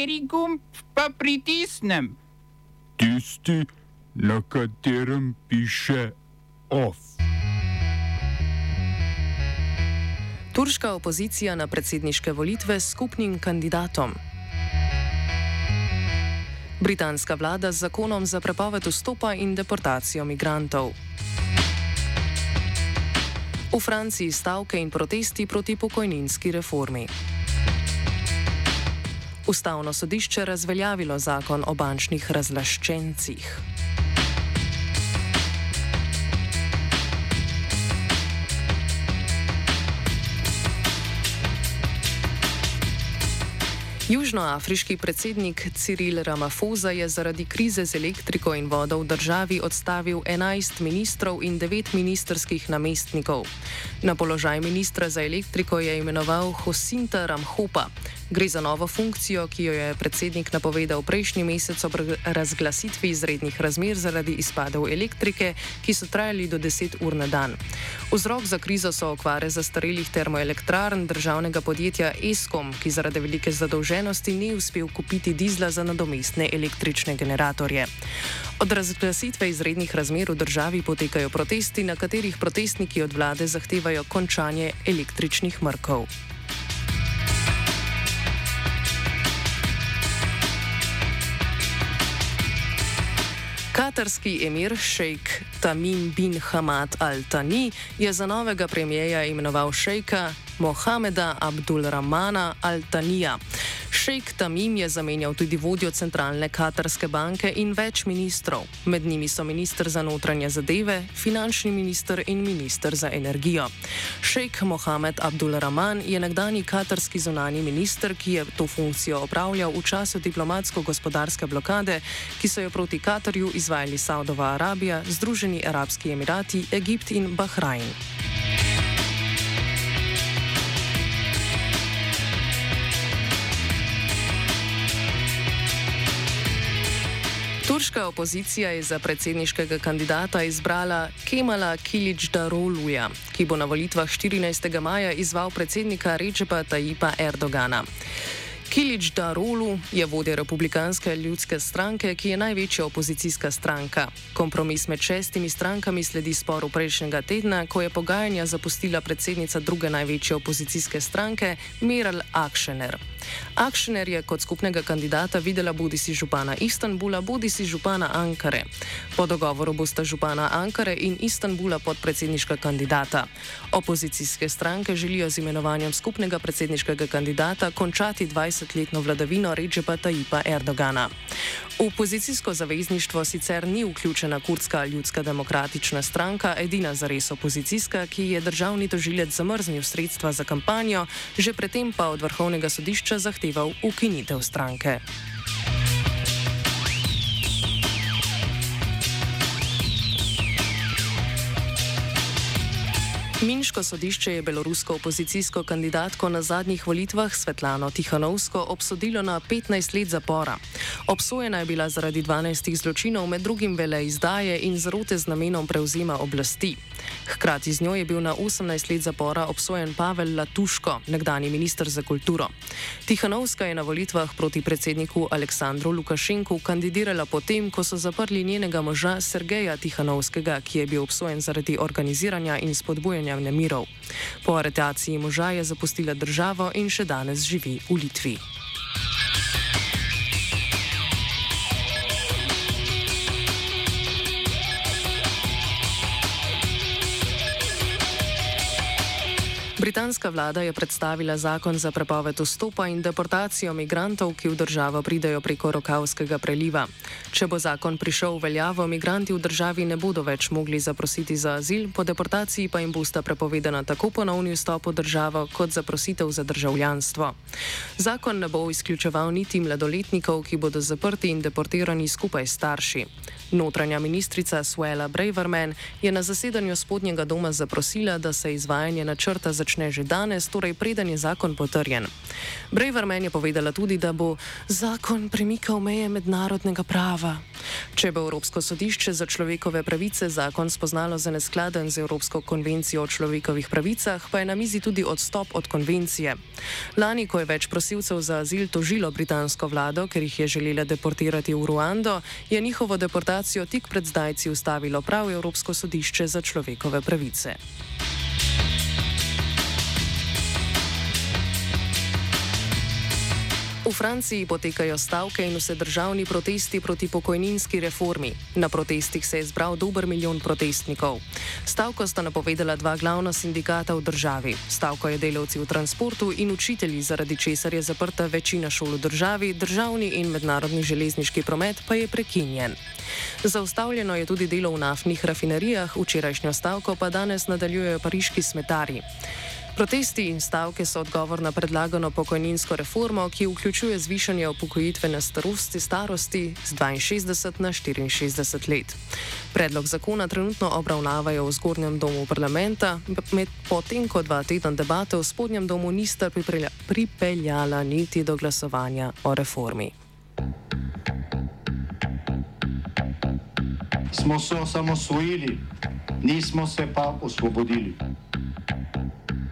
Kateri gumb pa pritisnem? Tisti, na katerem piše OF. Turška opozicija na predsedniške volitve s skupnim kandidatom. Britanska vlada z zakonom za prepoved vstopa in deportacijo migrantov. V Franciji stavke in protesti proti pokojninski reformi. Ustavno sodišče razveljavilo zakon o bančnih razlaščencih. Južnoafriški predsednik Cyril Ramaphosa je zaradi krize z elektriko in vodo v državi odstavil 11 ministrov in 9 ministerskih namestnikov. Na položaj ministra za elektriko je imenoval Hosinta Ramhopa. Gre za novo funkcijo, ki jo je predsednik napovedal prejšnji mesec ob razglasitvi izrednih razmer zaradi izpadov elektrike, ki so trajali do 10 ur na dan. Vzrok za krizo so okvare zastarelih termoelektrarn državnega podjetja ESCOM, ki zaradi velike zadolženosti ni uspel kupiti dizla za nadomestne električne generatorje. Od razglasitve izrednih razmer v državi potekajo protesti, na katerih protestniki od vlade zahtevajo končanje električnih mrkov. Katarski emir šejk Tamim bin Hamad al-Tani je za novega premijeja imenoval šejka Mohameda Abdulrahmana al-Tanija. Šejk Tamim je zamenjal tudi vodjo centralne katarske banke in več ministrov. Med njimi so ministr za notranje zadeve, finančni minister in ministr za energijo. Šejk Mohamed Abdulrahman je nekdani katarski zunani minister, ki je to funkcijo opravljal v času diplomatsko-gospodarske blokade, ki so jo proti Katarju izvajali Saudova Arabija, Združeni arabski emirati, Egipt in Bahrajn. Turška opozicija je za predsedniškega kandidata izbrala Kemala Kilič-Daroluja, ki bo na volitvah 14. maja izval predsednika Rečepa Tajipa Erdogana. Kilič Darolu je vodja Republikanske ljudske stranke, ki je največja opozicijska stranka. Kompromis med šestimi strankami sledi sporu prejšnjega tedna, ko je pogajanja zapustila predsednica druge največje opozicijske stranke, Meral Akšener. Akšener je kot skupnega kandidata videla bodi si župana Istanbula, bodi si župana Ankare. Po dogovoru bosta župana Ankare in Istanbula podpredsedniška kandidata. Opozicijske stranke želijo z imenovanjem skupnega predsedniškega kandidata končati 20-letno vladavino Rečepa Tajipa Erdogana. V opozicijsko zavezništvo sicer ni vključena kurdska ljudska demokratična stranka, edina zares opozicijska, ki je državni tožilec zamrznil sredstva za kampanjo, že predtem pa od vrhovnega sodišča zahteval ukinitev stranke. Minsko sodišče je belorusko opozicijsko kandidatko na zadnjih volitvah Svetlano Tihanovsko obsodilo na 15 let zapora. Obsojena je bila zaradi 12 zločinov, med drugim vele izdaje in zarote z namenom prevzema oblasti. Hkrati z njo je bil na 18 let zapora obsojen Pavel Latuško, nekdani minister za kulturo. Tihanovska je na volitvah proti predsedniku Aleksandru Lukašenku kandidirala potem, ko so zaprli njenega moža Sergeja Tihanovskega, ki je bil obsojen zaradi organiziranja in spodbujanja nemirov. Po aretaciji moža je zapustila državo in še danes živi v Litvi. Britanska vlada je predstavila zakon za prepoved vstopa in deportacijo migrantov, ki v državo pridejo preko Rokavskega preliva. Če bo zakon prišel v veljavo, migranti v državi ne bodo več mogli zaprositi za azil, po deportaciji pa jim bosta prepovedana tako ponovni vstop v državo kot zaprositev za državljanstvo. Zakon ne bo izključeval niti mladoletnikov, ki bodo zaprti in deportirani skupaj s starši. Notranja ministrica Suela Braverman je na zasedanju spodnjega doma zaprosila, da se izvajanje načrta začne že danes, torej preden je zakon potrjen. Breverman je povedala tudi, da bo zakon premikal meje mednarodnega prava. Če bo Evropsko sodišče za človekove pravice zakon spoznalo za neskladen z Evropsko konvencijo o človekovih pravicah, pa je na mizi tudi odstop od konvencije. Lani, ko je več prosilcev za azil tožilo britansko vlado, ker jih je želela deportirati v Ruando, je njihovo deportacijo tik pred zdajci ustavilo prav Evropsko sodišče za človekove pravice. V Franciji potekajo stavke in vse državni protesti proti pokojninski reformi. Na protestih se je zbral dober milijon protestnikov. Stavko sta napovedala dva glavna sindikata v državi. Stavko je delavci v transportu in učitelji, zaradi česar je zaprta večina šol v državi, državni in mednarodni železniški promet pa je prekinjen. Zaustavljeno je tudi delo v naftnih rafinerijah, včerajšnjo stavko pa danes nadaljujejo pariški smetari. Protesti in stavke so odgovor na predlagano pokojninsko reformo, ki vključuje zvišanje upokojitvene starosti, starosti z 62 na 64 let. Predlog zakona trenutno obravnavajo v zgornjem domu parlamenta, potem ko dva tedna debate v spodnjem domu nista pripeljala niti do glasovanja o reformi. Smo se osamosvojili, nismo se pa osvobodili.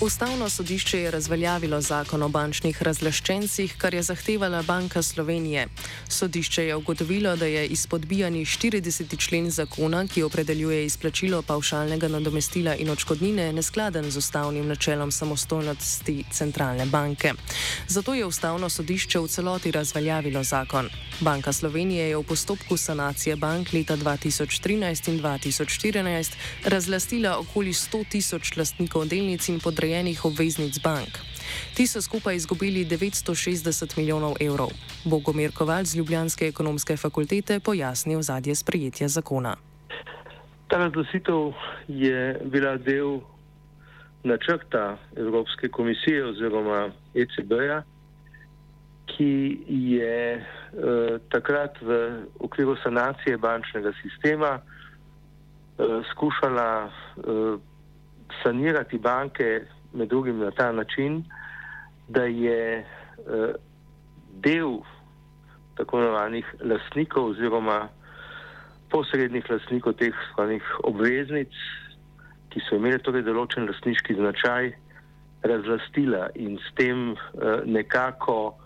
Ustavno sodišče je razveljavilo zakon o bančnih razlaščencih, kar je zahtevala Banka Slovenije. Sodišče je ugotovilo, da je izpodbijani 40. člen zakona, ki opredeljuje izplačilo pavšalnega nadomestila in očkodnine, neskladen z ustavnim načelom samostojnosti centralne banke. Zato je Ustavno sodišče v celoti razveljavilo zakon. Banka Slovenije je v postopku sanacije bank leta 2013 in 2014 razlastila okoli 100 tisoč lastnikov delnic in podrejenih podrejenih obveznic bank. Ti so skupaj izgubili 960 milijonov evrov. Bogomir Koval z Ljubljanske ekonomske fakultete pojasnil zadnje sprejetje zakona. Ta razglasitev je bila del načrta Evropske komisije oziroma ECB-ja, ki je eh, takrat v okviru sanacije bančnega sistema eh, skušala eh, sanirati banke med drugim na ta način, da je uh, del tako imenovanih lastnikov oziroma posrednih lastnikov teh svojih obveznic, ki so imeli torej določen lastniški značaj, razlastila in s tem uh, nekako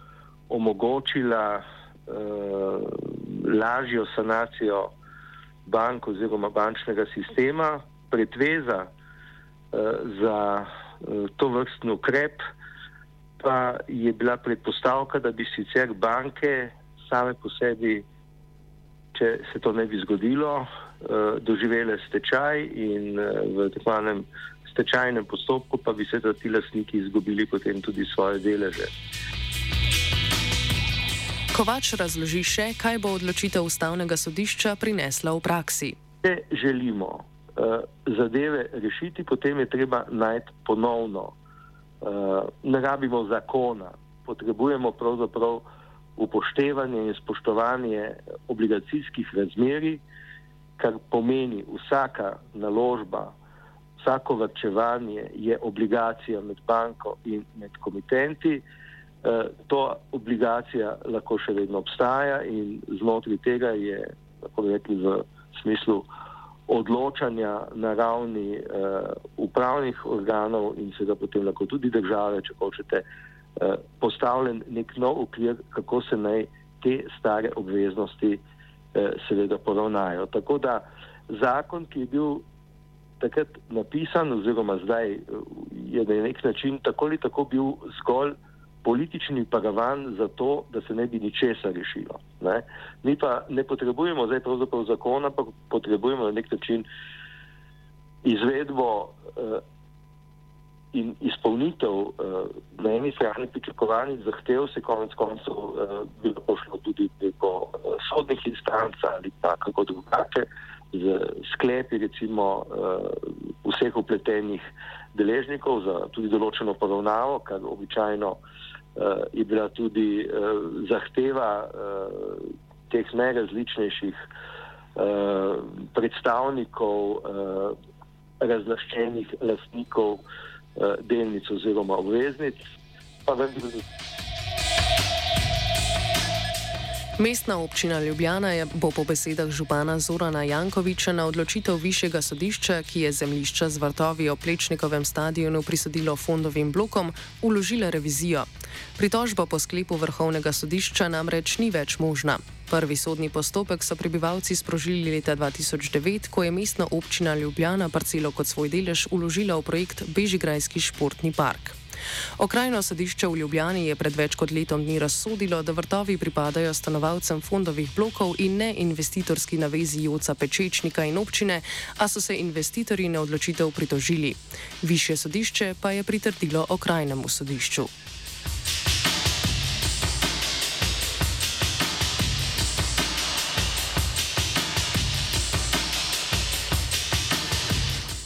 omogočila uh, lažjo sanacijo bank oziroma bančnega sistema, pretveza uh, za Eh, to vrstni ukrep, pa je bila predpostavka, da bi sicer banke same po sebi, če se to ne bi zgodilo, eh, doživele stečaj in eh, v tako enem stečajnem postopku pa bi se ti lastniki izgubili potem tudi svoje deleže. Kovač razloži še, kaj bo odločitev ustavnega sodišča prinesla v praksi. Če želimo zadeve rešiti, potem je treba najti ponovno. Uh, ne rabimo zakona, potrebujemo pravzaprav upoštevanje in spoštovanje obligacijskih razmeri, kar pomeni vsaka naložba, vsako vrčevanje je obligacija med banko in med komitenti. Uh, to obligacija lahko še vedno obstaja in znotraj tega je, lahko rekli, v smislu uh, odločanja na ravni uh, upravnih organov in seveda potem lahko tudi države, če hočete, uh, postavljen nek nov okvir, kako se naj te stare obveznosti uh, seveda poravnajo. Tako da zakon, ki je bil takrat napisan oziroma zdaj je na nek način tako ali tako bil zgolj politični paravan za to, da se ne bi ničesar rešilo. Ne? Mi pa ne potrebujemo zdaj pravzaprav zakona, pa potrebujemo na nek način izvedbo eh, in izpolnitev uh, na eni strani pričakovanih zahtev se konec koncev uh, bi lahko šlo tudi preko uh, sodnih instanc ali pa kako drugače z sklepi recimo uh, vseh upletenih deležnikov za tudi določeno poravnavo, kar običajno uh, je bila tudi uh, zahteva uh, teh najrazličnejših uh, predstavnikov uh, razlaščenih lastnikov uh, delnic oziroma obveznic. Pa vendar. Mestna občina Ljubljana je, bo po besedah župana Zorana Jankoviča na odločitev višjega sodišča, ki je zemljišča z vrtovi o Plečnikovem stadionu prisodilo fondovim blokom, uložila revizijo. Pritožba po sklepu vrhovnega sodišča namreč ni več možna. Prvi sodni postopek so prebivalci sprožili leta 2009, ko je mestna občina Ljubljana parcelo kot svoj delež uložila v projekt Bežigrajski športni park. Okrajno sodišče v Ljubljani je pred več kot letom dni razsodilo, da vrtovi pripadajo stanovalcem fondovih blokov in ne investitorski navezi Joca Pečečnika in občine, a so se investitorji na odločitev pritožili. Višje sodišče pa je pritrdilo okrajnemu sodišču.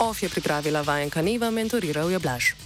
OF je pripravila vajenka Neva, mentoriral je Blaž.